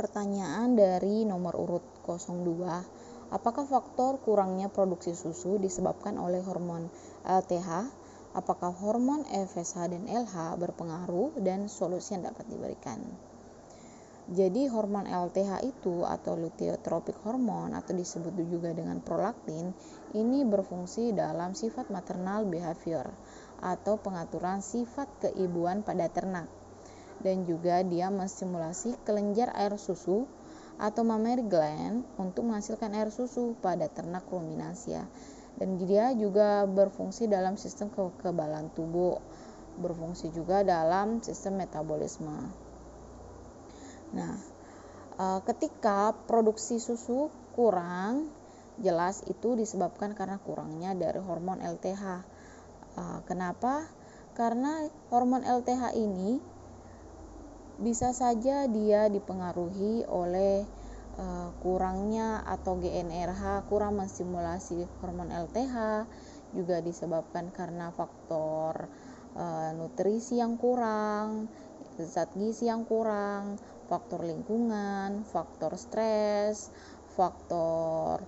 Pertanyaan dari nomor urut 02. Apakah faktor kurangnya produksi susu disebabkan oleh hormon LTH? Apakah hormon FSH dan LH berpengaruh dan solusi yang dapat diberikan? Jadi hormon LTH itu atau luteotropik hormon atau disebut juga dengan prolaktin ini berfungsi dalam sifat maternal behavior atau pengaturan sifat keibuan pada ternak dan juga dia menstimulasi kelenjar air susu atau mammary gland untuk menghasilkan air susu pada ternak ruminasia dan dia juga berfungsi dalam sistem kekebalan tubuh berfungsi juga dalam sistem metabolisme Nah, eh, ketika produksi susu kurang, jelas itu disebabkan karena kurangnya dari hormon LTH. Eh, kenapa? Karena hormon LTH ini bisa saja dia dipengaruhi oleh eh, kurangnya atau GNRH kurang menstimulasi hormon LTH juga disebabkan karena faktor nutrisi yang kurang, zat gizi yang kurang, faktor lingkungan, faktor stres, faktor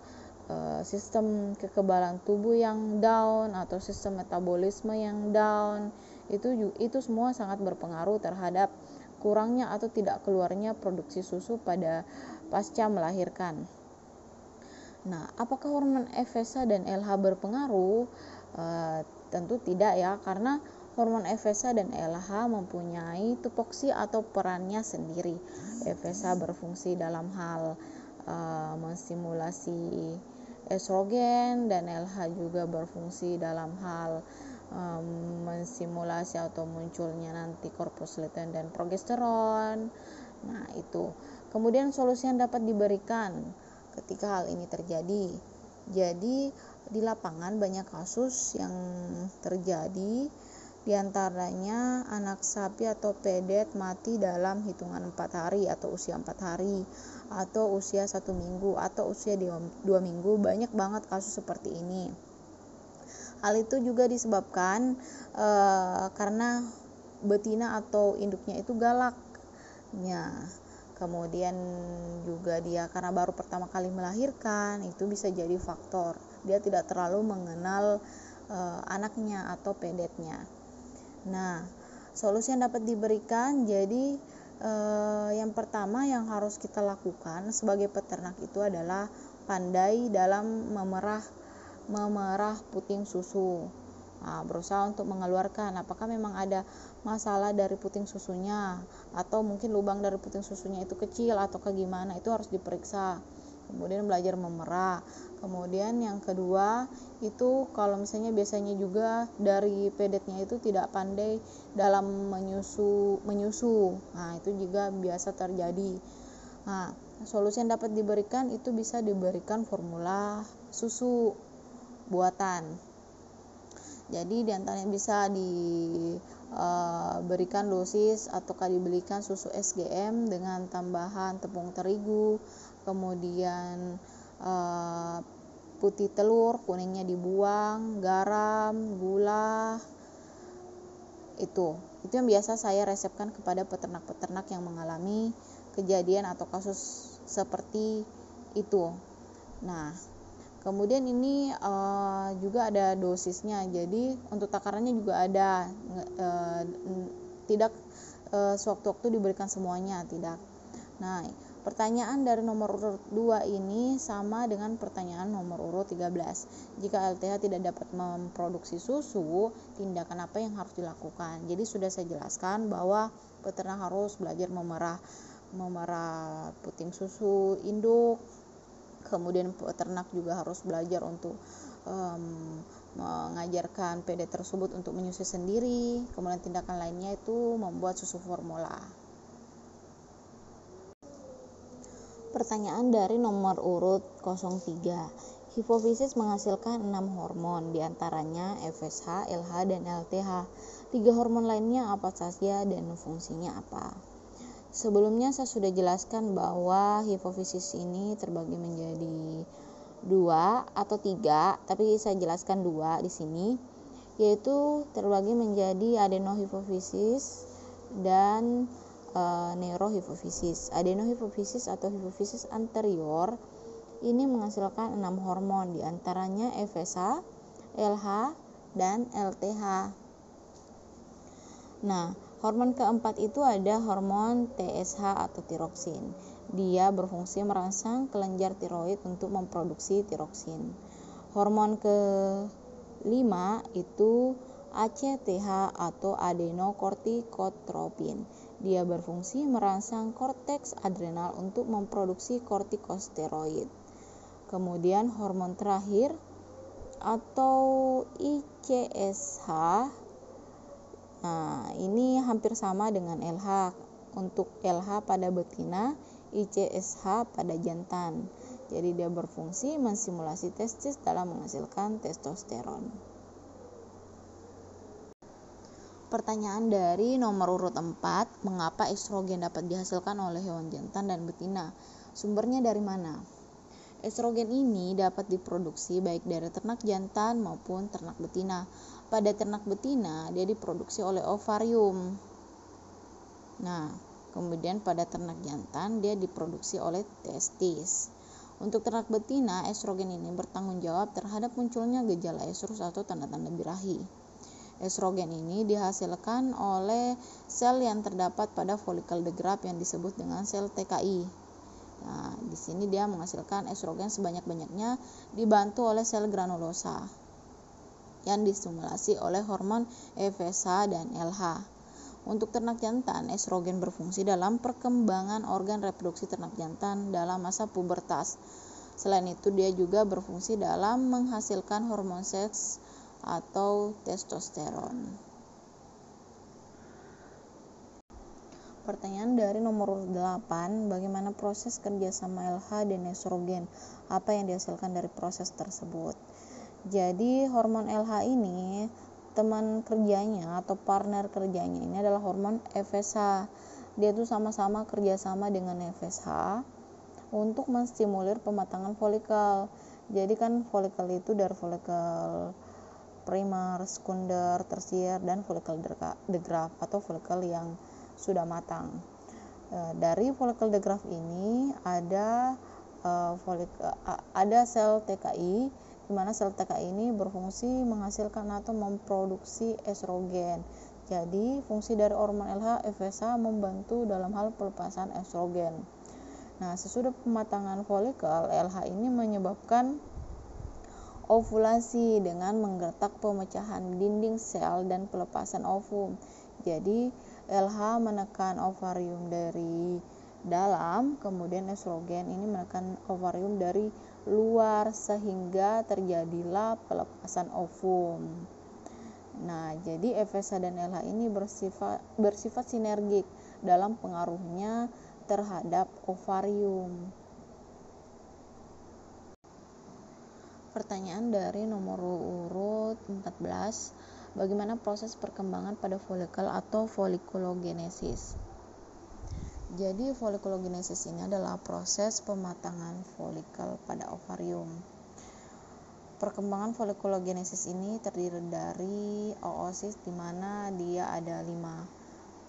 uh, sistem kekebalan tubuh yang down atau sistem metabolisme yang down. Itu itu semua sangat berpengaruh terhadap kurangnya atau tidak keluarnya produksi susu pada pasca melahirkan. Nah, apakah hormon FSH dan LH berpengaruh? Uh, tentu tidak ya, karena Hormon FSH dan LH mempunyai tupoksi atau perannya sendiri. FSH berfungsi dalam hal uh, menstimulasi estrogen dan LH juga berfungsi dalam hal menstimulasi atau munculnya nanti korpus lutein dan progesteron. Nah, itu. Kemudian solusi yang dapat diberikan ketika hal ini terjadi. Jadi, di lapangan banyak kasus yang terjadi di antaranya anak sapi atau pedet mati dalam hitungan empat hari atau usia empat hari atau usia satu minggu atau usia dua minggu banyak banget kasus seperti ini. Hal itu juga disebabkan e, karena betina atau induknya itu galak. Ya, kemudian juga dia karena baru pertama kali melahirkan itu bisa jadi faktor dia tidak terlalu mengenal e, anaknya atau pedetnya. Nah, solusi yang dapat diberikan jadi eh, yang pertama yang harus kita lakukan sebagai peternak itu adalah pandai dalam memerah memerah puting susu. Nah, berusaha untuk mengeluarkan apakah memang ada masalah dari puting susunya atau mungkin lubang dari puting susunya itu kecil atau ke gimana itu harus diperiksa. Kemudian belajar memerah. Kemudian yang kedua itu kalau misalnya biasanya juga dari pedetnya itu tidak pandai dalam menyusu menyusu. Nah itu juga biasa terjadi. Nah solusi yang dapat diberikan itu bisa diberikan formula susu buatan. Jadi di antaranya bisa diberikan eh, dosis ataukah dibelikan susu SGM dengan tambahan tepung terigu kemudian uh, putih telur kuningnya dibuang garam gula itu. Itu yang biasa saya resepkan kepada peternak-peternak yang mengalami kejadian atau kasus seperti itu. Nah kemudian ini uh, juga ada dosisnya jadi untuk takarannya juga ada uh, tidak uh, sewaktu-waktu diberikan semuanya tidak nah Pertanyaan dari nomor urut 2 ini sama dengan pertanyaan nomor urut 13. Jika LTH tidak dapat memproduksi susu, tindakan apa yang harus dilakukan? Jadi sudah saya jelaskan bahwa peternak harus belajar memerah memerah puting susu induk. Kemudian peternak juga harus belajar untuk um, mengajarkan PD tersebut untuk menyusui sendiri. Kemudian tindakan lainnya itu membuat susu formula. Pertanyaan dari nomor urut 03. Hipofisis menghasilkan 6 hormon, di antaranya FSH, LH, dan LTH. Tiga hormon lainnya apa saja dan fungsinya apa? Sebelumnya saya sudah jelaskan bahwa hipofisis ini terbagi menjadi dua atau tiga, tapi saya jelaskan dua di sini, yaitu terbagi menjadi adenohipofisis dan uh, neurohipofisis. Adenohipofisis atau hipofisis anterior ini menghasilkan enam hormon di antaranya FSH, LH, dan LTH. Nah, hormon keempat itu ada hormon TSH atau tiroksin. Dia berfungsi merangsang kelenjar tiroid untuk memproduksi tiroksin. Hormon kelima itu ACTH atau adenokortikotropin. Dia berfungsi merangsang korteks adrenal untuk memproduksi kortikosteroid. Kemudian hormon terakhir atau ICSH. Nah, ini hampir sama dengan LH. Untuk LH pada betina, ICSH pada jantan. Jadi dia berfungsi mensimulasi testis dalam menghasilkan testosteron. Pertanyaan dari nomor urut 4, mengapa estrogen dapat dihasilkan oleh hewan jantan dan betina? Sumbernya dari mana? Estrogen ini dapat diproduksi baik dari ternak jantan maupun ternak betina. Pada ternak betina, dia diproduksi oleh ovarium. Nah, kemudian pada ternak jantan, dia diproduksi oleh testis. Untuk ternak betina, estrogen ini bertanggung jawab terhadap munculnya gejala estrus atau tanda-tanda birahi. Estrogen ini dihasilkan oleh sel yang terdapat pada folikel degraf yang disebut dengan sel TKI. Nah, di sini dia menghasilkan estrogen sebanyak-banyaknya dibantu oleh sel granulosa yang distimulasi oleh hormon FSH dan LH. Untuk ternak jantan, estrogen berfungsi dalam perkembangan organ reproduksi ternak jantan dalam masa pubertas. Selain itu, dia juga berfungsi dalam menghasilkan hormon seks atau testosteron. Pertanyaan dari nomor 8, bagaimana proses kerjasama LH dan estrogen? Apa yang dihasilkan dari proses tersebut? Jadi hormon LH ini teman kerjanya atau partner kerjanya ini adalah hormon FSH. Dia tuh sama-sama kerjasama dengan FSH untuk menstimulir pematangan folikel. Jadi kan folikel itu dari folikel primer, sekunder, tersier, dan folikel degraf atau folikel yang sudah matang. E, dari folikel degraf ini ada e, folikel, ada sel TKI di mana sel TKI ini berfungsi menghasilkan atau memproduksi estrogen. Jadi, fungsi dari hormon LH FSH membantu dalam hal pelepasan estrogen. Nah, sesudah pematangan folikel, LH ini menyebabkan ovulasi dengan menggertak pemecahan dinding sel dan pelepasan ovum. Jadi, LH menekan ovarium dari dalam, kemudian estrogen ini menekan ovarium dari luar sehingga terjadilah pelepasan ovum. Nah, jadi FSH dan LH ini bersifat bersifat sinergik dalam pengaruhnya terhadap ovarium. Pertanyaan dari nomor urut 14 bagaimana proses perkembangan pada folikel atau folikulogenesis. Jadi folikulogenesis ini adalah proses pematangan folikel pada ovarium. Perkembangan folikulogenesis ini terdiri dari oosis di mana dia ada lima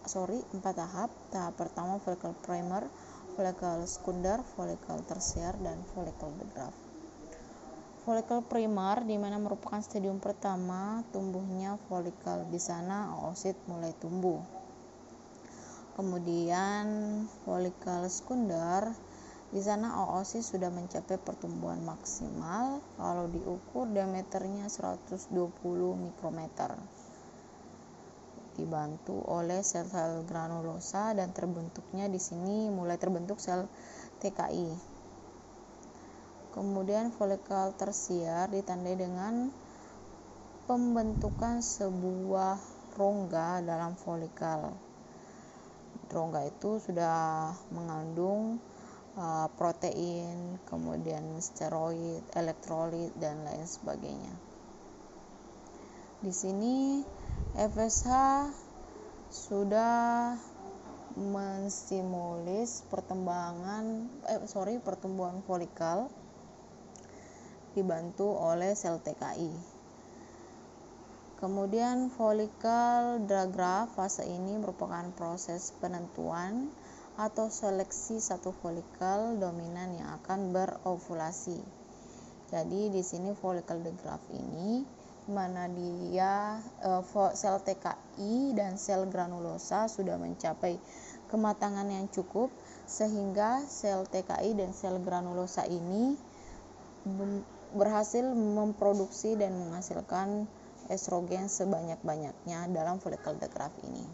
sorry empat tahap. Tahap pertama folikel primer, folikel sekunder, folikel tersier, dan folikel degraf. Folikel primer di mana merupakan stadium pertama tumbuhnya folikel. Di sana oosit mulai tumbuh. Kemudian folikel sekunder di sana oosit sudah mencapai pertumbuhan maksimal kalau diukur diameternya 120 mikrometer. Dibantu oleh sel-sel granulosa dan terbentuknya di sini mulai terbentuk sel TKI. Kemudian folikel tersier ditandai dengan pembentukan sebuah rongga dalam folikel. Rongga itu sudah mengandung uh, protein, kemudian steroid, elektrolit dan lain sebagainya. Di sini FSH sudah menstimulis perkembangan eh sorry pertumbuhan folikel dibantu oleh sel TKI. Kemudian follicle diagram fase ini merupakan proses penentuan atau seleksi satu folikel dominan yang akan berovulasi. Jadi di sini follicle diagram ini mana dia e, sel TKI dan sel granulosa sudah mencapai kematangan yang cukup sehingga sel TKI dan sel granulosa ini berhasil memproduksi dan menghasilkan estrogen sebanyak-banyaknya dalam follicle digraph ini.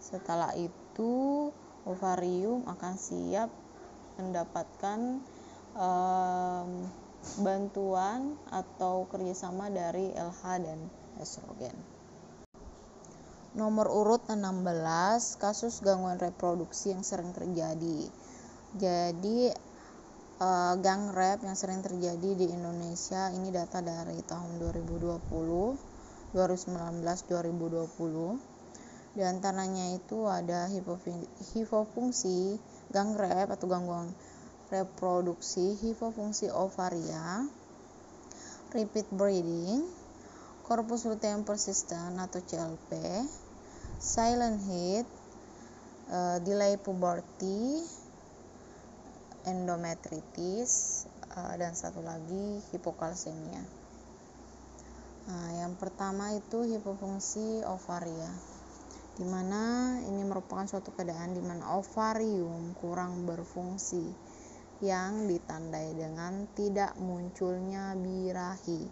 Setelah itu, ovarium akan siap mendapatkan um, bantuan atau kerjasama dari LH dan estrogen. Nomor urut 16 kasus gangguan reproduksi yang sering terjadi. Jadi uh, gang rap yang sering terjadi di Indonesia ini data dari tahun 2020 2019 2020 di antaranya itu ada hipofungsi gang rap atau gangguan reproduksi hipofungsi ovaria repeat breeding corpus luteum persistent atau CLP silent heat uh, delay puberty endometritis uh, dan satu lagi hipokalsemia. Nah, yang pertama itu hipofungsi ovaria, di mana ini merupakan suatu keadaan di mana ovarium kurang berfungsi yang ditandai dengan tidak munculnya birahi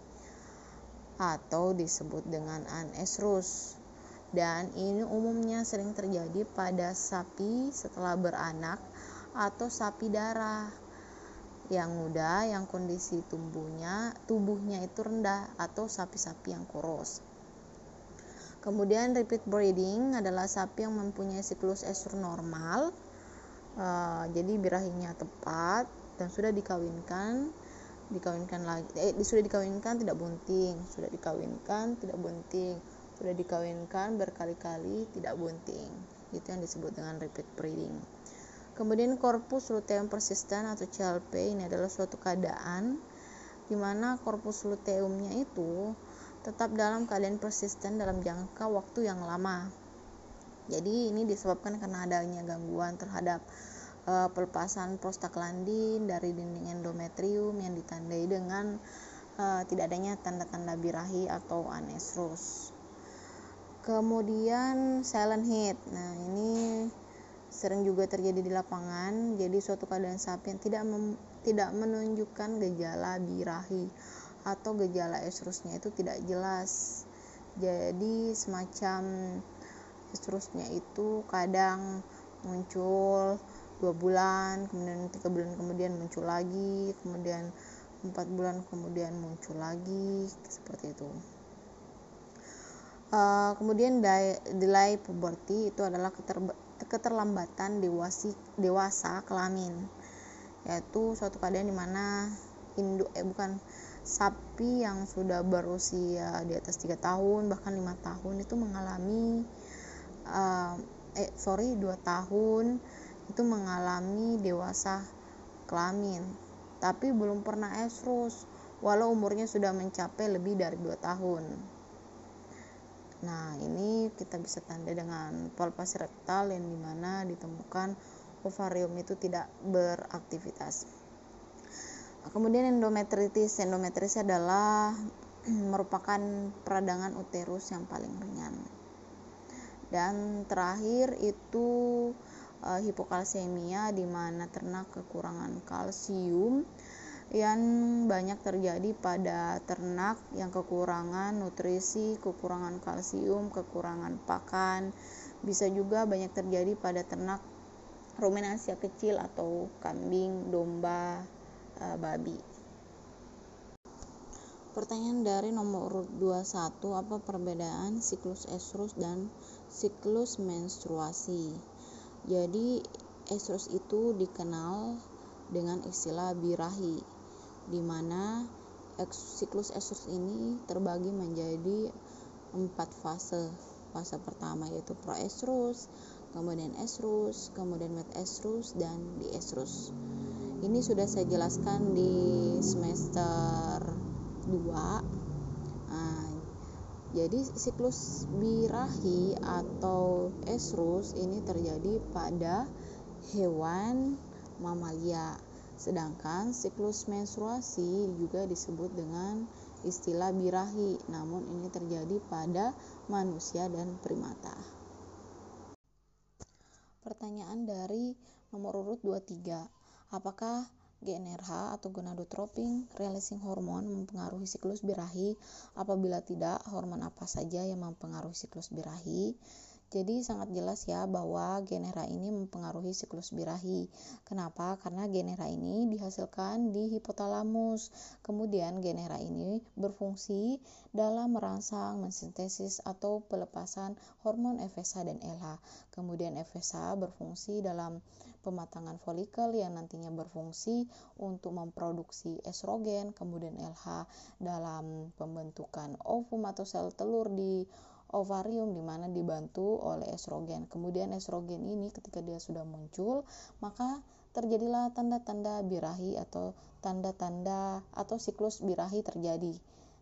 atau disebut dengan anestrus dan ini umumnya sering terjadi pada sapi setelah beranak atau sapi darah yang muda yang kondisi tubuhnya tubuhnya itu rendah atau sapi-sapi yang kurus. Kemudian repeat breeding adalah sapi yang mempunyai siklus esur normal, uh, jadi birahinya tepat dan sudah dikawinkan, dikawinkan lagi, eh, sudah dikawinkan tidak bunting, sudah dikawinkan tidak bunting, sudah dikawinkan berkali-kali tidak bunting. Itu yang disebut dengan repeat breeding. Kemudian korpus luteum persisten atau CLP ini adalah suatu keadaan di mana korpus luteumnya itu tetap dalam keadaan persisten dalam jangka waktu yang lama. Jadi ini disebabkan karena adanya gangguan terhadap uh, pelepasan prostaglandin dari dinding endometrium yang ditandai dengan uh, tidak adanya tanda-tanda birahi atau anestrus. Kemudian silent heat. Nah, ini sering juga terjadi di lapangan jadi suatu keadaan sapi yang tidak mem, tidak menunjukkan gejala birahi atau gejala estrusnya itu tidak jelas. Jadi semacam estrusnya itu kadang muncul dua bulan kemudian tiga bulan kemudian muncul lagi kemudian empat bulan kemudian muncul lagi seperti itu. Uh, kemudian delay puberty itu adalah keterba keterlambatan dewasi, dewasa kelamin yaitu suatu keadaan di mana induk eh bukan sapi yang sudah berusia di atas tiga tahun bahkan lima tahun itu mengalami uh, eh sorry dua tahun itu mengalami dewasa kelamin tapi belum pernah estrus walau umurnya sudah mencapai lebih dari dua tahun Nah, ini kita bisa tanda dengan palpasi rektal yang di mana ditemukan ovarium itu tidak beraktivitas. Kemudian endometritis. Endometritis adalah merupakan peradangan uterus yang paling ringan. Dan terakhir itu uh, hipokalsemia di mana ternak kekurangan kalsium yang banyak terjadi pada ternak yang kekurangan nutrisi, kekurangan kalsium, kekurangan pakan. Bisa juga banyak terjadi pada ternak ruminansia kecil atau kambing, domba, e, babi. Pertanyaan dari nomor urut 21, apa perbedaan siklus estrus dan siklus menstruasi? Jadi estrus itu dikenal dengan istilah birahi di mana siklus estrus ini terbagi menjadi empat fase. Fase pertama yaitu proestrus, kemudian estrus, kemudian metaestrus dan diestrus. Ini sudah saya jelaskan di semester 2 Jadi siklus birahi atau esrus ini terjadi pada hewan mamalia. Sedangkan siklus menstruasi juga disebut dengan istilah birahi, namun ini terjadi pada manusia dan primata. Pertanyaan dari nomor urut 23. Apakah GnRH atau gonadotropin releasing hormone mempengaruhi siklus birahi? Apabila tidak, hormon apa saja yang mempengaruhi siklus birahi? Jadi sangat jelas ya bahwa genera ini mempengaruhi siklus birahi. Kenapa? Karena genera ini dihasilkan di hipotalamus. Kemudian genera ini berfungsi dalam merangsang, mensintesis atau pelepasan hormon FSH dan LH. Kemudian FSH berfungsi dalam pematangan folikel yang nantinya berfungsi untuk memproduksi estrogen, kemudian LH dalam pembentukan ovum atau sel telur di ovarium di mana dibantu oleh estrogen. Kemudian estrogen ini ketika dia sudah muncul, maka terjadilah tanda-tanda birahi atau tanda-tanda atau siklus birahi terjadi.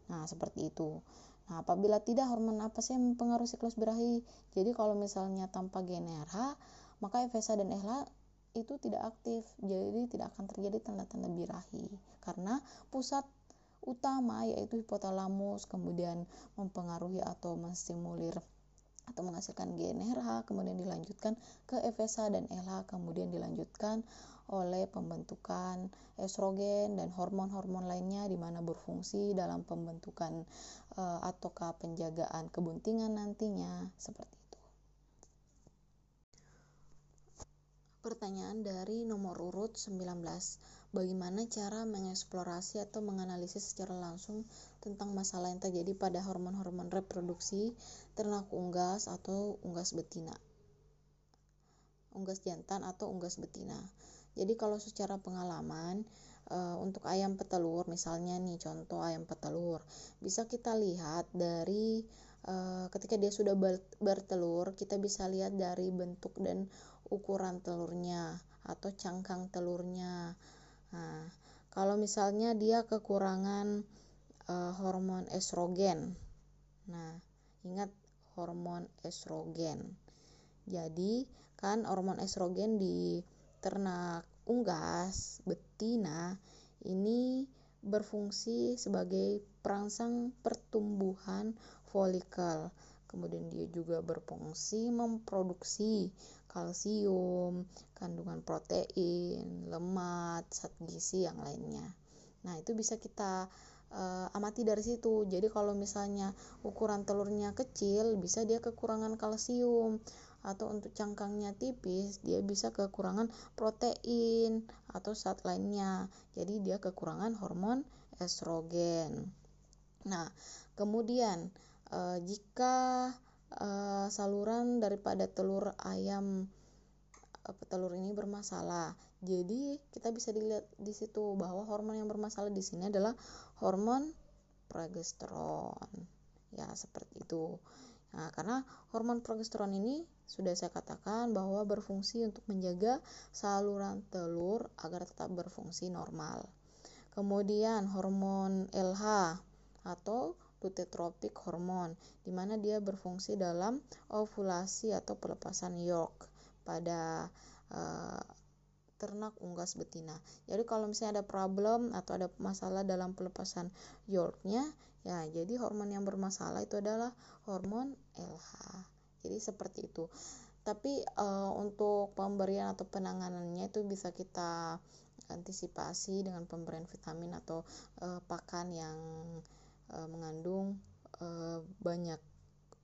Nah, seperti itu. Nah, apabila tidak hormon apa sih yang mempengaruhi siklus birahi? Jadi kalau misalnya tanpa GnRH, maka FSH dan LH itu tidak aktif. Jadi tidak akan terjadi tanda-tanda birahi karena pusat utama yaitu hipotalamus kemudian mempengaruhi atau menstimulir atau menghasilkan GnRH kemudian dilanjutkan ke FSH dan LH kemudian dilanjutkan oleh pembentukan estrogen dan hormon-hormon lainnya di mana berfungsi dalam pembentukan e, ataukah penjagaan kebuntingan nantinya seperti itu. Pertanyaan dari nomor urut 19 bagaimana cara mengeksplorasi atau menganalisis secara langsung tentang masalah yang terjadi pada hormon-hormon reproduksi ternak unggas atau unggas betina. Unggas jantan atau unggas betina. Jadi kalau secara pengalaman e, untuk ayam petelur misalnya nih contoh ayam petelur bisa kita lihat dari e, ketika dia sudah bertelur kita bisa lihat dari bentuk dan ukuran telurnya atau cangkang telurnya Nah, kalau misalnya dia kekurangan uh, hormon estrogen. Nah, ingat hormon estrogen. Jadi, kan hormon estrogen di ternak unggas betina ini berfungsi sebagai perangsang pertumbuhan folikel. Kemudian dia juga berfungsi memproduksi kalsium, kandungan protein, lemak, zat gizi yang lainnya. Nah, itu bisa kita uh, amati dari situ. Jadi kalau misalnya ukuran telurnya kecil, bisa dia kekurangan kalsium atau untuk cangkangnya tipis, dia bisa kekurangan protein atau zat lainnya. Jadi dia kekurangan hormon estrogen. Nah, kemudian uh, jika uh, saluran daripada telur ayam uh, telur ini bermasalah. Jadi kita bisa dilihat di situ bahwa hormon yang bermasalah di sini adalah hormon progesteron. Ya, seperti itu. Nah, karena hormon progesteron ini sudah saya katakan bahwa berfungsi untuk menjaga saluran telur agar tetap berfungsi normal. Kemudian hormon LH atau luteinotropik hormon, di mana dia berfungsi dalam ovulasi atau pelepasan yolk pada uh, ternak unggas betina. Jadi kalau misalnya ada problem atau ada masalah dalam pelepasan yolknya, ya jadi hormon yang bermasalah itu adalah hormon LH. Jadi seperti itu. Tapi uh, untuk pemberian atau penanganannya itu bisa kita antisipasi dengan pemberian vitamin atau uh, pakan yang e, mengandung e, banyak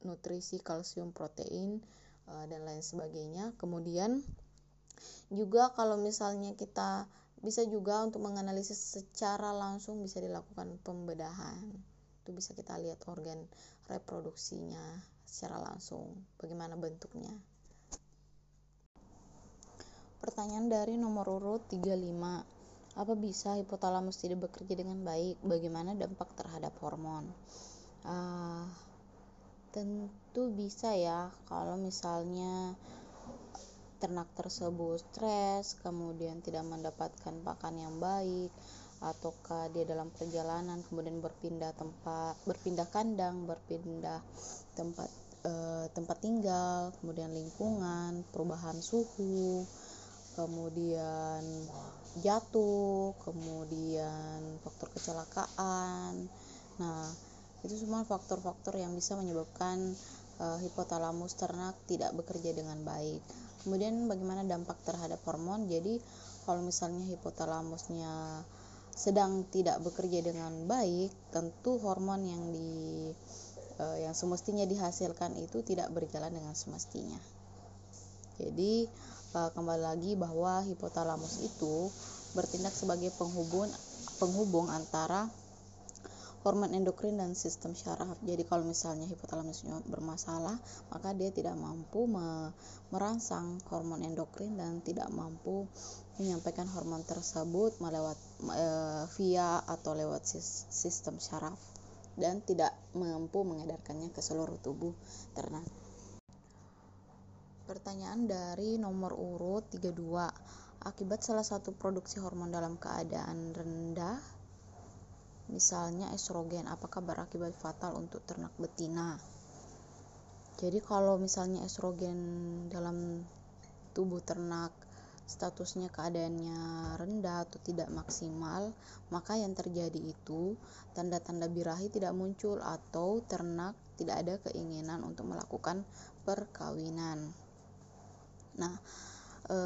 nutrisi kalsium protein e, dan lain sebagainya. Kemudian juga kalau misalnya kita bisa juga untuk menganalisis secara langsung bisa dilakukan pembedahan. Itu bisa kita lihat organ reproduksinya secara langsung bagaimana bentuknya. Pertanyaan dari nomor urut 35 apa bisa hipotalamus tidak bekerja dengan baik? Bagaimana dampak terhadap hormon? Uh, tentu bisa ya kalau misalnya ternak tersebut stres, kemudian tidak mendapatkan pakan yang baik, ataukah dia dalam perjalanan kemudian berpindah tempat berpindah kandang berpindah tempat eh, tempat tinggal kemudian lingkungan perubahan suhu kemudian jatuh kemudian faktor kecelakaan. Nah itu semua faktor-faktor yang bisa menyebabkan uh, hipotalamus ternak tidak bekerja dengan baik. Kemudian bagaimana dampak terhadap hormon? Jadi kalau misalnya hipotalamusnya sedang tidak bekerja dengan baik, tentu hormon yang di uh, yang semestinya dihasilkan itu tidak berjalan dengan semestinya. Jadi kembali lagi bahwa hipotalamus itu bertindak sebagai penghubung penghubung antara hormon endokrin dan sistem syaraf. Jadi kalau misalnya hipotalamusnya bermasalah, maka dia tidak mampu merangsang hormon endokrin dan tidak mampu menyampaikan hormon tersebut melewat e, via atau lewat sistem syaraf dan tidak mampu mengedarkannya ke seluruh tubuh ternak. Pertanyaan dari nomor urut 32. Akibat salah satu produksi hormon dalam keadaan rendah misalnya estrogen apakah berakibat fatal untuk ternak betina jadi kalau misalnya estrogen dalam tubuh ternak statusnya keadaannya rendah atau tidak maksimal maka yang terjadi itu tanda-tanda birahi tidak muncul atau ternak tidak ada keinginan untuk melakukan perkawinan nah e,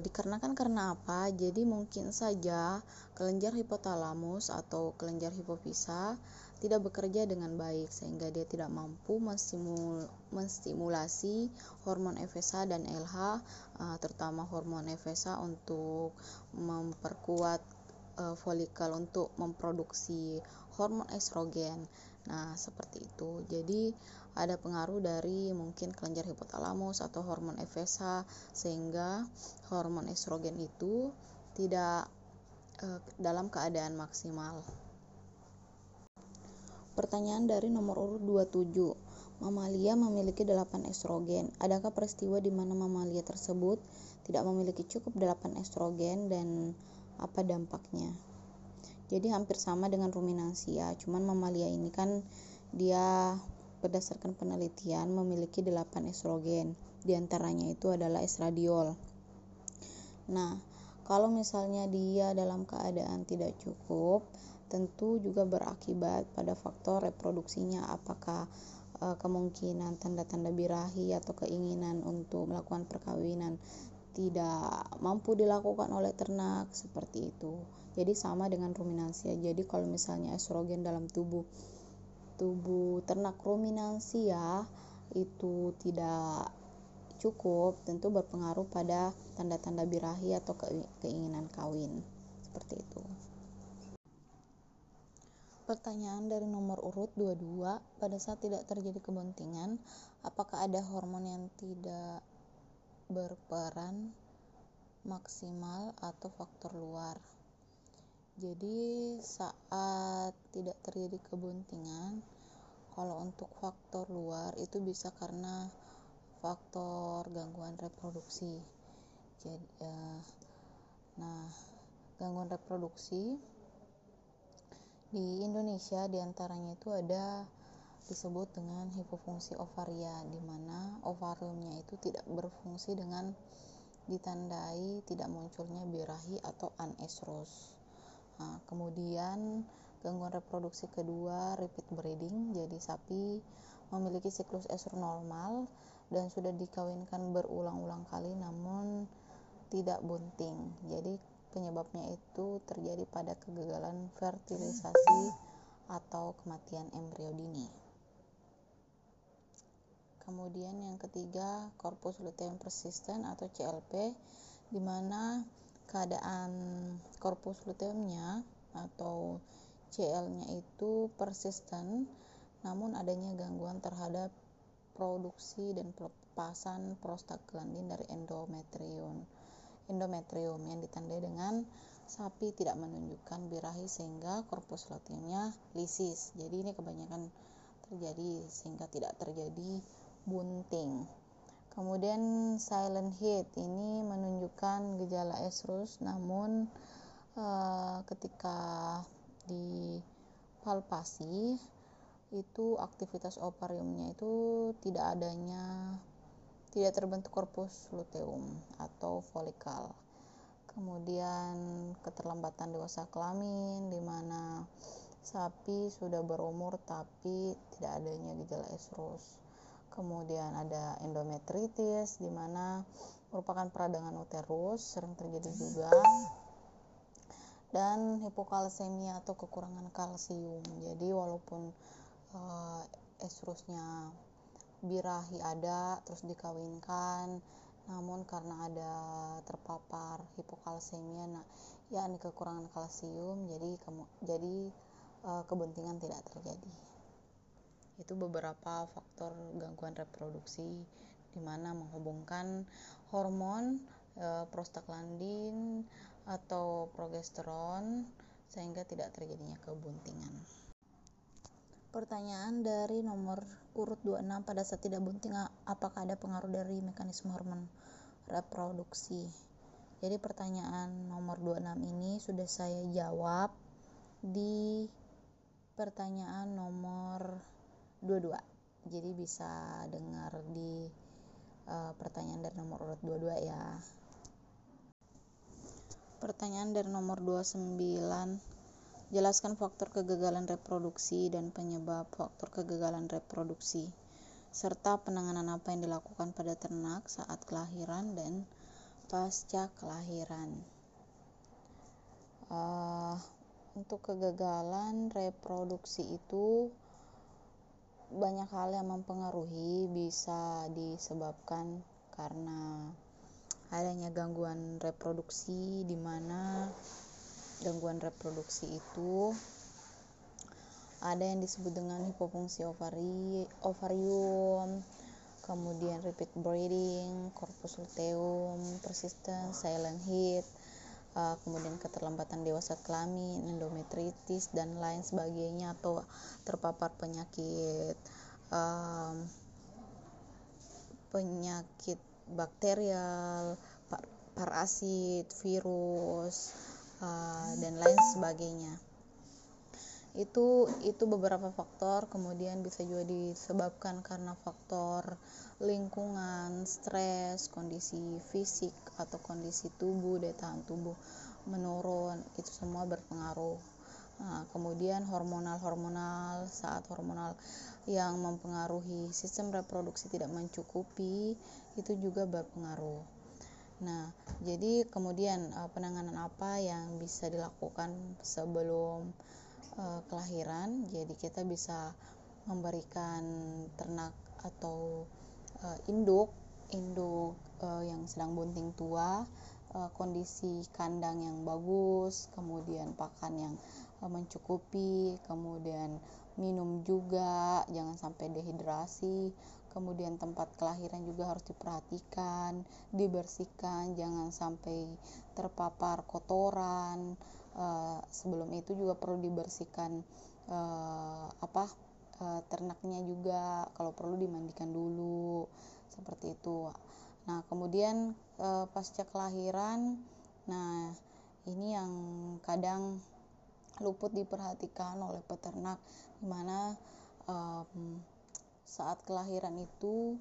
dikarenakan karena apa jadi mungkin saja kelenjar hipotalamus atau kelenjar hipofisa tidak bekerja dengan baik sehingga dia tidak mampu menstimul, menstimulasi hormon FSH dan LH uh, terutama hormon FSH untuk memperkuat uh, folikel untuk memproduksi hormon estrogen. Nah, seperti itu. Jadi ada pengaruh dari mungkin kelenjar hipotalamus atau hormon FSH sehingga hormon estrogen itu tidak uh, dalam keadaan maksimal. Pertanyaan dari nomor urut 27. Mamalia memiliki 8 estrogen. Adakah peristiwa di mana mamalia tersebut tidak memiliki cukup 8 estrogen dan apa dampaknya? Jadi hampir sama dengan ruminansia, cuman mamalia ini kan dia berdasarkan penelitian memiliki 8 estrogen. Di antaranya itu adalah estradiol. Nah, kalau misalnya dia dalam keadaan tidak cukup, tentu juga berakibat pada faktor reproduksinya apakah e, kemungkinan tanda-tanda birahi atau keinginan untuk melakukan perkawinan tidak mampu dilakukan oleh ternak seperti itu. Jadi sama dengan ruminansia. Jadi kalau misalnya estrogen dalam tubuh tubuh ternak ruminansia itu tidak cukup tentu berpengaruh pada tanda-tanda birahi atau keinginan kawin seperti itu. Pertanyaan dari nomor urut 22, pada saat tidak terjadi kebuntingan, apakah ada hormon yang tidak berperan maksimal atau faktor luar? Jadi saat tidak terjadi kebuntingan, kalau untuk faktor luar itu bisa karena faktor gangguan reproduksi. Jadi, uh, nah gangguan reproduksi di Indonesia di antaranya itu ada disebut dengan hipofungsi ovaria, di mana ovariumnya itu tidak berfungsi dengan ditandai tidak munculnya birahi atau anestrus. Nah, kemudian gangguan reproduksi kedua repeat breeding, jadi sapi memiliki siklus esro normal dan sudah dikawinkan berulang-ulang kali namun tidak bunting. Jadi penyebabnya itu terjadi pada kegagalan fertilisasi atau kematian embrio dini. Kemudian yang ketiga, corpus luteum persisten atau CLP di mana keadaan korpus luteumnya atau CL-nya itu persisten namun adanya gangguan terhadap produksi dan pelepasan prostaglandin dari endometrium endometrium yang ditandai dengan sapi tidak menunjukkan birahi sehingga korpus luteumnya lisis. Jadi ini kebanyakan terjadi sehingga tidak terjadi bunting Kemudian silent heat ini menunjukkan gejala estrus namun uh, ketika di palpasi itu aktivitas ovariumnya itu tidak adanya tidak terbentuk korpus luteum atau folikal. Kemudian keterlambatan dewasa kelamin di mana sapi sudah berumur tapi tidak adanya gejala estrus. Kemudian ada endometritis di mana merupakan peradangan uterus sering terjadi juga dan hipokalsemia atau kekurangan kalsium. Jadi walaupun uh, estrusnya birahi ada terus dikawinkan namun karena ada terpapar hipokalsemia nah yakni kekurangan kalsium jadi kamu jadi e, kebuntingan tidak terjadi itu beberapa faktor gangguan reproduksi di mana menghubungkan hormon e, prostaglandin atau progesteron sehingga tidak terjadinya kebuntingan. Pertanyaan dari nomor urut 26 pada saat tidak bunting apakah ada pengaruh dari mekanisme hormon reproduksi. Jadi pertanyaan nomor 26 ini sudah saya jawab di pertanyaan nomor 22. Jadi bisa dengar di uh, pertanyaan dari nomor urut 22 ya. Pertanyaan dari nomor 29 Jelaskan faktor kegagalan reproduksi dan penyebab faktor kegagalan reproduksi, serta penanganan apa yang dilakukan pada ternak saat kelahiran dan pasca kelahiran. Uh, untuk kegagalan reproduksi itu banyak hal yang mempengaruhi bisa disebabkan karena adanya gangguan reproduksi di mana gangguan reproduksi itu ada yang disebut dengan hipofungsi ovari, ovarium, kemudian repeat breeding, corpus luteum, persistent silent heat, uh, kemudian keterlambatan dewasa kelamin, endometritis dan lain sebagainya atau terpapar penyakit um, penyakit bakterial, parasit, virus, uh, dan lain sebagainya itu itu beberapa faktor kemudian bisa juga disebabkan karena faktor lingkungan stres kondisi fisik atau kondisi tubuh daya tahan tubuh menurun. Itu semua berpengaruh. Nah, kemudian hormonal hormonal saat hormonal yang mempengaruhi sistem reproduksi tidak mencukupi itu juga berpengaruh. Nah, jadi kemudian uh, penanganan apa yang bisa dilakukan sebelum kelahiran? Jadi kita bisa memberikan ternak atau uh, induk induk uh, yang sedang bunting tua uh, kondisi kandang yang bagus, kemudian pakan yang uh, mencukupi, kemudian minum juga, jangan sampai dehidrasi, kemudian tempat kelahiran juga harus diperhatikan dibersihkan jangan sampai terpapar kotoran uh, sebelum itu juga perlu dibersihkan uh, apa uh, ternaknya juga kalau perlu dimandikan dulu seperti itu. Nah kemudian uh, pasca kelahiran nah ini yang kadang luput diperhatikan oleh peternak di mana um, saat kelahiran itu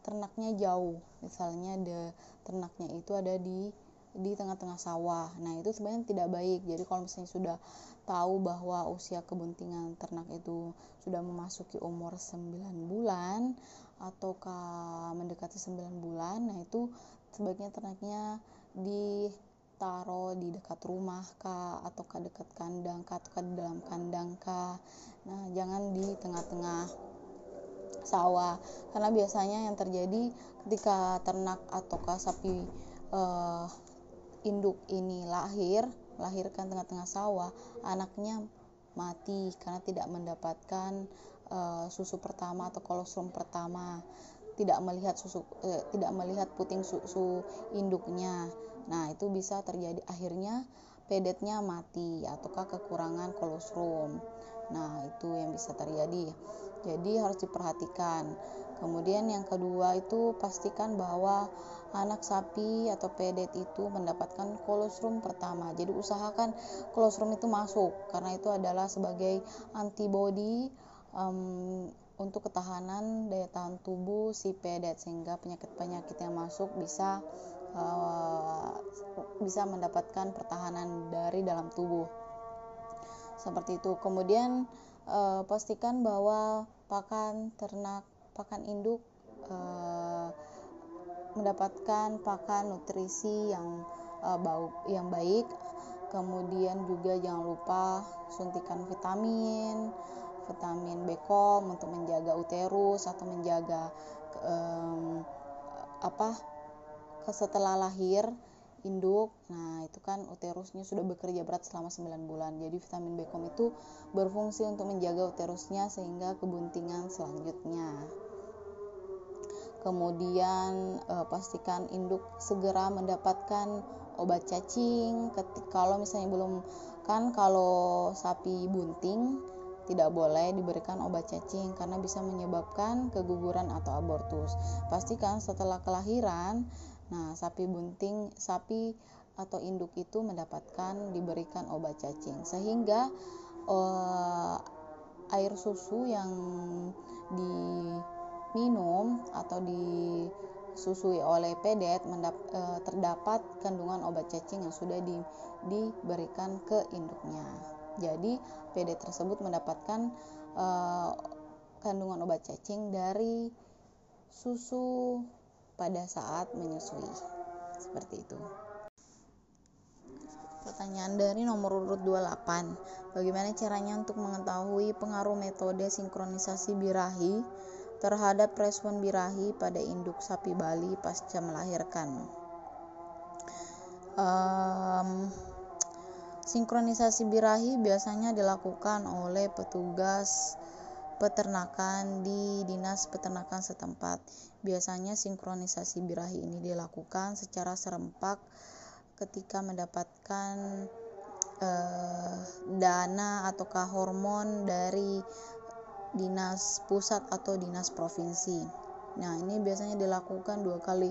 ternaknya jauh. Misalnya ada ternaknya itu ada di di tengah-tengah sawah. Nah itu sebenarnya tidak baik. Jadi kalau misalnya sudah tahu bahwa usia kebuntingan ternak itu sudah memasuki umur 9 bulan ataukah mendekati 9 bulan nah itu sebaiknya ternaknya ditaruh di dekat rumah kah ataukah dekat kandang kah ataukah di dalam kandang kah. Nah jangan di tengah-tengah sawah. Karena biasanya yang terjadi ketika ternak ataukah sapi uh, induk ini lahir lahirkan tengah-tengah sawah anaknya mati karena tidak mendapatkan uh, susu pertama atau kolostrum pertama. Tidak melihat susu eh, tidak melihat puting susu induknya. Nah itu bisa terjadi akhirnya pedetnya mati ataukah kekurangan kolostrum. Nah itu yang bisa terjadi. Jadi harus diperhatikan Kemudian yang kedua itu pastikan bahwa anak sapi atau pedet itu mendapatkan kolostrum pertama. Jadi usahakan kolostrum itu masuk karena itu adalah sebagai antibodi um, untuk ketahanan daya tahan tubuh si pedet sehingga penyakit-penyakit yang masuk bisa uh, bisa mendapatkan pertahanan dari dalam tubuh. Seperti itu. Kemudian uh, pastikan bahwa pakan ternak pakan induk uh, mendapatkan pakan nutrisi yang uh, bau yang baik kemudian juga jangan lupa suntikan vitamin vitamin B-kom untuk menjaga uterus atau menjaga um, apa setelah lahir induk. Nah, itu kan uterusnya sudah bekerja berat selama 9 bulan. Jadi vitamin B-kom itu berfungsi untuk menjaga uterusnya sehingga kebuntingan selanjutnya kemudian e, pastikan induk segera mendapatkan obat cacing ketika kalau misalnya belum kan kalau sapi bunting tidak boleh diberikan obat cacing karena bisa menyebabkan keguguran atau abortus. Pastikan setelah kelahiran, nah sapi bunting, sapi atau induk itu mendapatkan diberikan obat cacing sehingga uh, air susu yang di minum atau disusui oleh pedet e, terdapat kandungan obat cacing yang sudah di, diberikan ke induknya. Jadi pedet tersebut mendapatkan e, kandungan obat cacing dari susu pada saat menyusui. Seperti itu. Pertanyaan dari nomor urut 28. Bagaimana caranya untuk mengetahui pengaruh metode sinkronisasi birahi terhadap respon birahi pada induk sapi Bali pasca melahirkan. Um, sinkronisasi birahi biasanya dilakukan oleh petugas peternakan di dinas peternakan setempat. Biasanya sinkronisasi birahi ini dilakukan secara serempak ketika mendapatkan uh, dana ataukah hormon dari dinas pusat atau dinas provinsi. Nah, ini biasanya dilakukan dua kali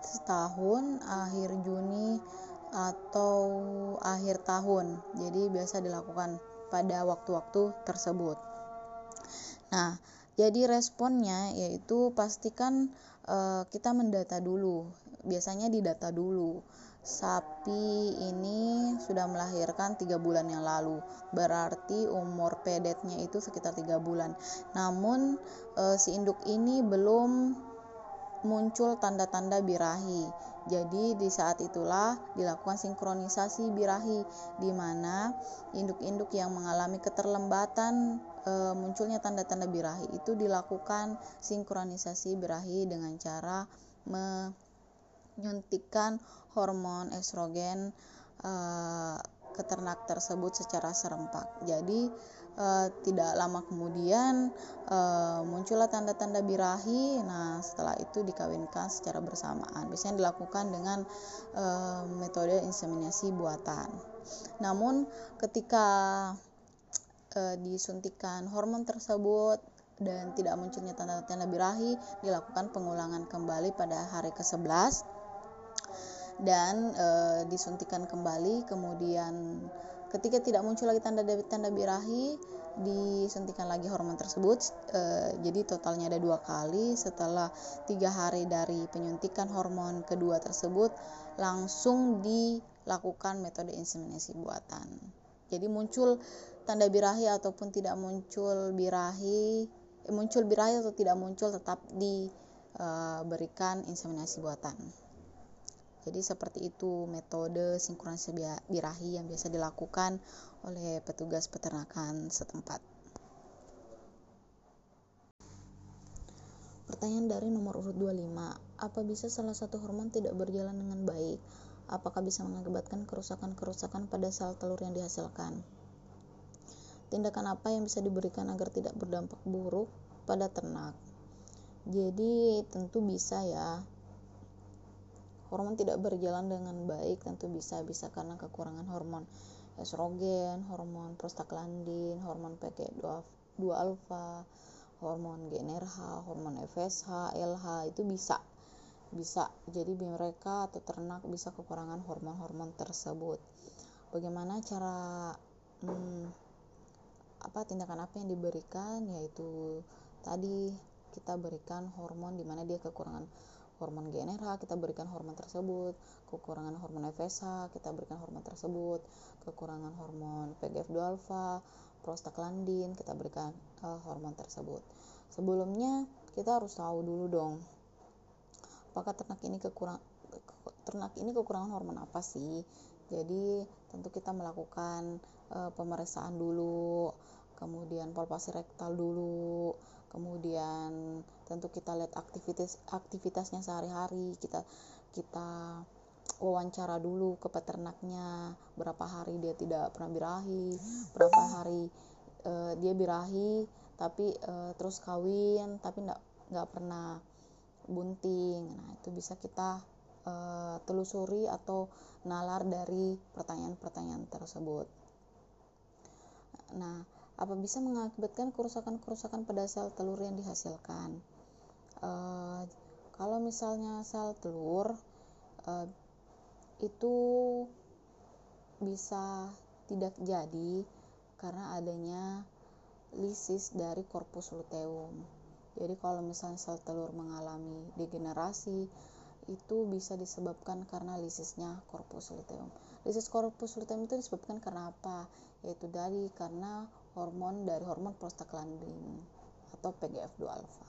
setahun, akhir Juni atau akhir tahun. Jadi biasa dilakukan pada waktu-waktu tersebut. Nah, jadi responnya yaitu pastikan uh, kita mendata dulu. Biasanya didata dulu sapi ini sudah melahirkan tiga bulan yang lalu. Berarti umur pedetnya itu sekitar tiga bulan. Namun e, si induk ini belum muncul tanda-tanda birahi. Jadi di saat itulah dilakukan sinkronisasi birahi di mana induk-induk yang mengalami keterlambatan e, munculnya tanda-tanda birahi itu dilakukan sinkronisasi birahi dengan cara menyuntikkan hormon estrogen uh, ke ternak tersebut secara serempak. Jadi uh, tidak lama kemudian uh, muncullah tanda-tanda birahi. Nah, setelah itu dikawinkan secara bersamaan. Biasanya dilakukan dengan uh, metode inseminasi buatan. Namun ketika disuntikan hormon tersebut dan tidak munculnya tanda-tanda birahi, dilakukan pengulangan kembali pada hari ke-11 dan e, disuntikan kembali. Kemudian ketika tidak muncul lagi tanda-tanda birahi disuntikan lagi hormon tersebut e, jadi totalnya ada dua kali. Setelah tiga hari dari penyuntikan hormon kedua tersebut langsung dilakukan metode inseminasi buatan. Jadi muncul tanda birahi ataupun tidak muncul birahi muncul birahi atau tidak muncul tetap diberikan eh, inseminasi buatan jadi seperti itu metode sinkronisasi birahi yang biasa dilakukan oleh petugas peternakan setempat. Pertanyaan dari nomor urut 25. Apa bisa salah satu hormon tidak berjalan dengan baik? Apakah bisa mengakibatkan kerusakan-kerusakan pada sel telur yang dihasilkan? Tindakan apa yang bisa diberikan agar tidak berdampak buruk pada ternak? Jadi tentu bisa ya hormon tidak berjalan dengan baik tentu bisa bisa karena kekurangan hormon estrogen, hormon prostaglandin, hormon PK2 alfa, hormon GnRH, hormon FSH, LH itu bisa bisa jadi mereka atau ternak bisa kekurangan hormon-hormon tersebut. Bagaimana cara hmm, apa tindakan apa yang diberikan yaitu tadi kita berikan hormon di mana dia kekurangan hormon GnRH kita berikan hormon tersebut. Kekurangan hormon FSH kita berikan hormon tersebut. Kekurangan hormon PGF2 alfa prostaglandin kita berikan uh, hormon tersebut. Sebelumnya kita harus tahu dulu dong apakah ternak ini kekurang ternak ini kekurangan hormon apa sih? Jadi tentu kita melakukan uh, pemeriksaan dulu kemudian palpasi rektal dulu kemudian tentu kita lihat aktivitas aktivitasnya sehari-hari kita kita wawancara dulu ke peternaknya berapa hari dia tidak pernah birahi berapa hari uh, dia birahi tapi uh, terus kawin tapi nggak nggak pernah bunting. Nah itu bisa kita uh, telusuri atau nalar dari pertanyaan-pertanyaan tersebut. Nah apa bisa mengakibatkan kerusakan-kerusakan pada sel telur yang dihasilkan. Uh, kalau misalnya sel telur uh, itu bisa tidak jadi karena adanya lisis dari korpus luteum. Jadi kalau misalnya sel telur mengalami degenerasi itu bisa disebabkan karena lisisnya korpus luteum. Lisis korpus luteum itu disebabkan karena apa? Yaitu dari karena hormon dari hormon prostaglandin atau PGF2 alfa.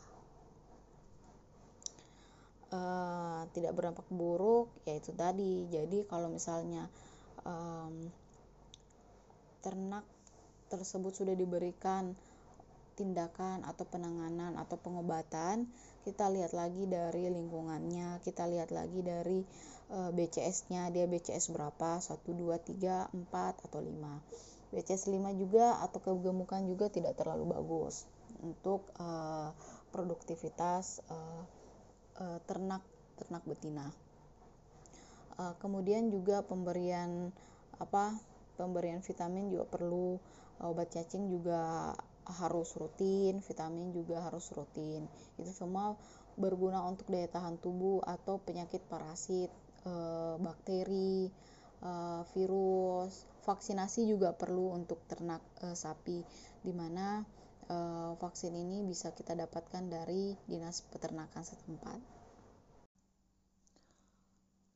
Uh, tidak berdampak buruk yaitu tadi. Jadi kalau misalnya um, ternak tersebut sudah diberikan tindakan atau penanganan atau pengobatan kita lihat lagi dari lingkungannya kita lihat lagi dari eh, BCS-nya dia BCS berapa? 1 2 3 4 atau 5 BCS 5 juga atau kegemukan juga tidak terlalu bagus untuk uh, produktivitas uh, uh, ternak ternak betina. Uh, kemudian juga pemberian apa pemberian vitamin juga perlu obat cacing juga harus rutin, vitamin juga harus rutin. Itu semua berguna untuk daya tahan tubuh atau penyakit parasit, bakteri, e, virus, vaksinasi juga perlu untuk ternak e, sapi di mana e, vaksin ini bisa kita dapatkan dari dinas peternakan setempat.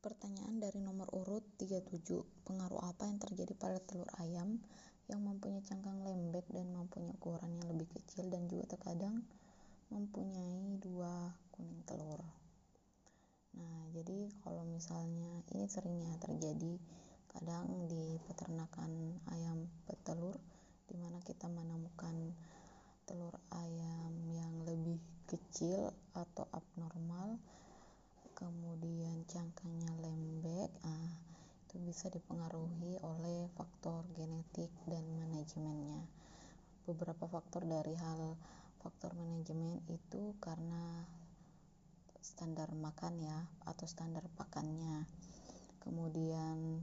Pertanyaan dari nomor urut 37. Pengaruh apa yang terjadi pada telur ayam yang mempunyai cangkang lembek dan mempunyai ukuran yang lebih kecil dan juga terkadang mempunyai dua kuning telur. Nah, jadi kalau misalnya ini seringnya terjadi kadang di peternakan ayam petelur di mana kita menemukan telur ayam yang lebih kecil atau abnormal kemudian cangkangnya lembek ah itu bisa dipengaruhi oleh faktor genetik dan manajemennya. Beberapa faktor dari hal faktor manajemen itu karena standar makan ya atau standar pakannya kemudian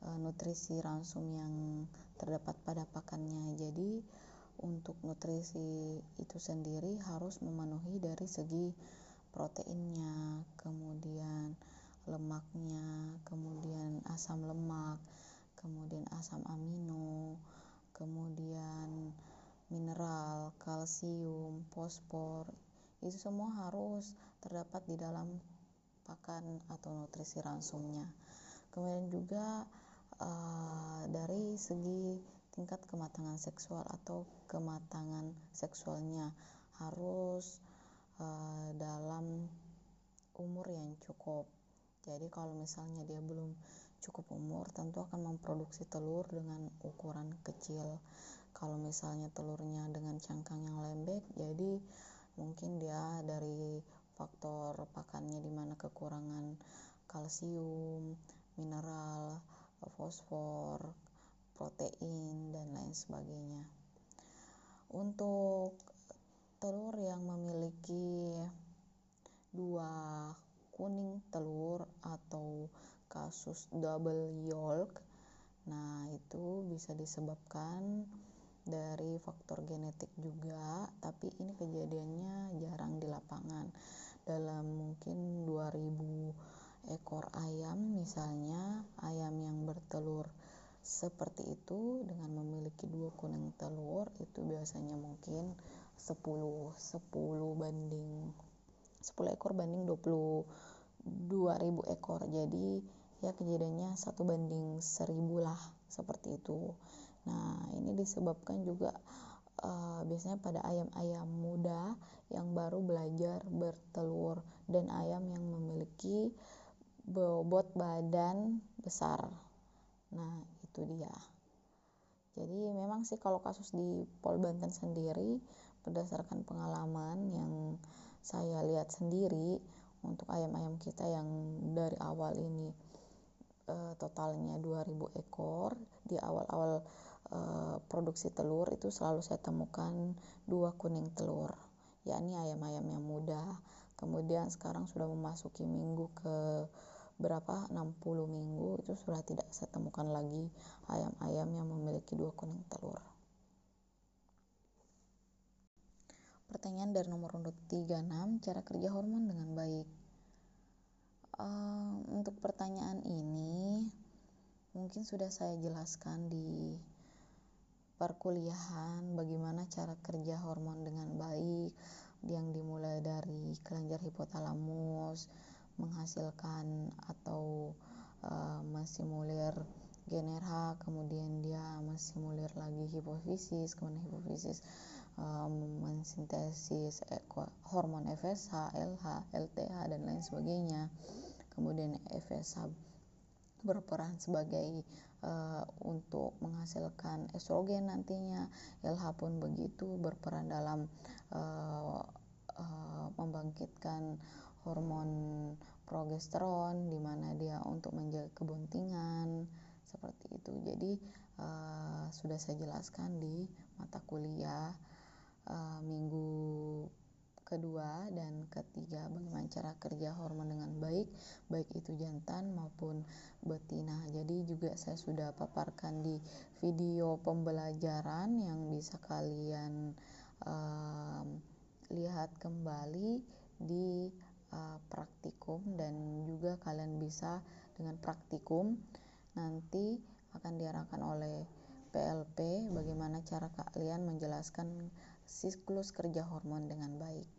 e, nutrisi ransum yang terdapat pada pakannya. Jadi untuk nutrisi itu sendiri harus memenuhi dari segi proteinnya, kemudian lemaknya, kemudian asam lemak, kemudian asam amino, kemudian mineral, kalsium, fosfor. Itu semua harus terdapat di dalam pakan atau nutrisi ransumnya. Kemudian juga uh, dari segi tingkat kematangan seksual atau kematangan seksualnya harus uh, dalam umur yang cukup. Jadi kalau misalnya dia belum cukup umur, tentu akan memproduksi telur dengan ukuran kecil. Kalau misalnya telurnya dengan cangkang yang lembek, jadi mungkin dia dari faktor pakannya di mana kekurangan kalsium, mineral, fosfor, protein, dan lain sebagainya. Untuk telur yang memiliki dua kuning telur atau kasus double yolk, nah itu bisa disebabkan dari faktor genetik juga, tapi ini kejadiannya jarang di lapangan. Dalam mungkin 2000 ekor ayam misalnya, ayam yang bertelur seperti itu dengan memiliki dua kuning telur itu biasanya mungkin 10 10 banding 10 ekor banding 20 2000 ekor. Jadi ya kejadiannya satu banding seribu lah seperti itu. Nah, ini disebabkan juga uh, biasanya pada ayam-ayam muda yang baru belajar bertelur dan ayam yang memiliki bobot badan besar. Nah, itu dia. Jadi memang sih kalau kasus di Pol Banten sendiri berdasarkan pengalaman yang saya lihat sendiri untuk ayam-ayam kita yang dari awal ini uh, totalnya 2000 ekor di awal-awal uh, produksi telur itu selalu saya temukan dua kuning telur yakni ayam-ayam yang muda kemudian sekarang sudah memasuki minggu ke berapa? 60 minggu itu sudah tidak saya temukan lagi ayam-ayam yang memiliki dua kuning telur. Pertanyaan dari nomor urut 36 cara kerja hormon dengan baik. Uh, untuk pertanyaan ini mungkin sudah saya jelaskan di perkuliahan bagaimana cara kerja hormon dengan baik yang dimulai dari kelenjar hipotalamus menghasilkan atau uh, mensimulir GnRH kemudian dia mensimulir lagi hipofisis kemudian hipofisis um, mensintesis hormon FSH, LH, LTH dan lain sebagainya. Kemudian FSH berperan sebagai uh, untuk menghasilkan estrogen nantinya. LH pun begitu berperan dalam uh, uh, membangkitkan hormon progesteron di mana dia untuk menjaga kebuntingan seperti itu. Jadi uh, sudah saya jelaskan di mata kuliah uh, minggu kedua dan ketiga bagaimana cara kerja hormon dengan baik baik itu jantan maupun betina. Jadi juga saya sudah paparkan di video pembelajaran yang bisa kalian um, lihat kembali di uh, praktikum dan juga kalian bisa dengan praktikum nanti akan diarahkan oleh PLP bagaimana cara kalian menjelaskan siklus kerja hormon dengan baik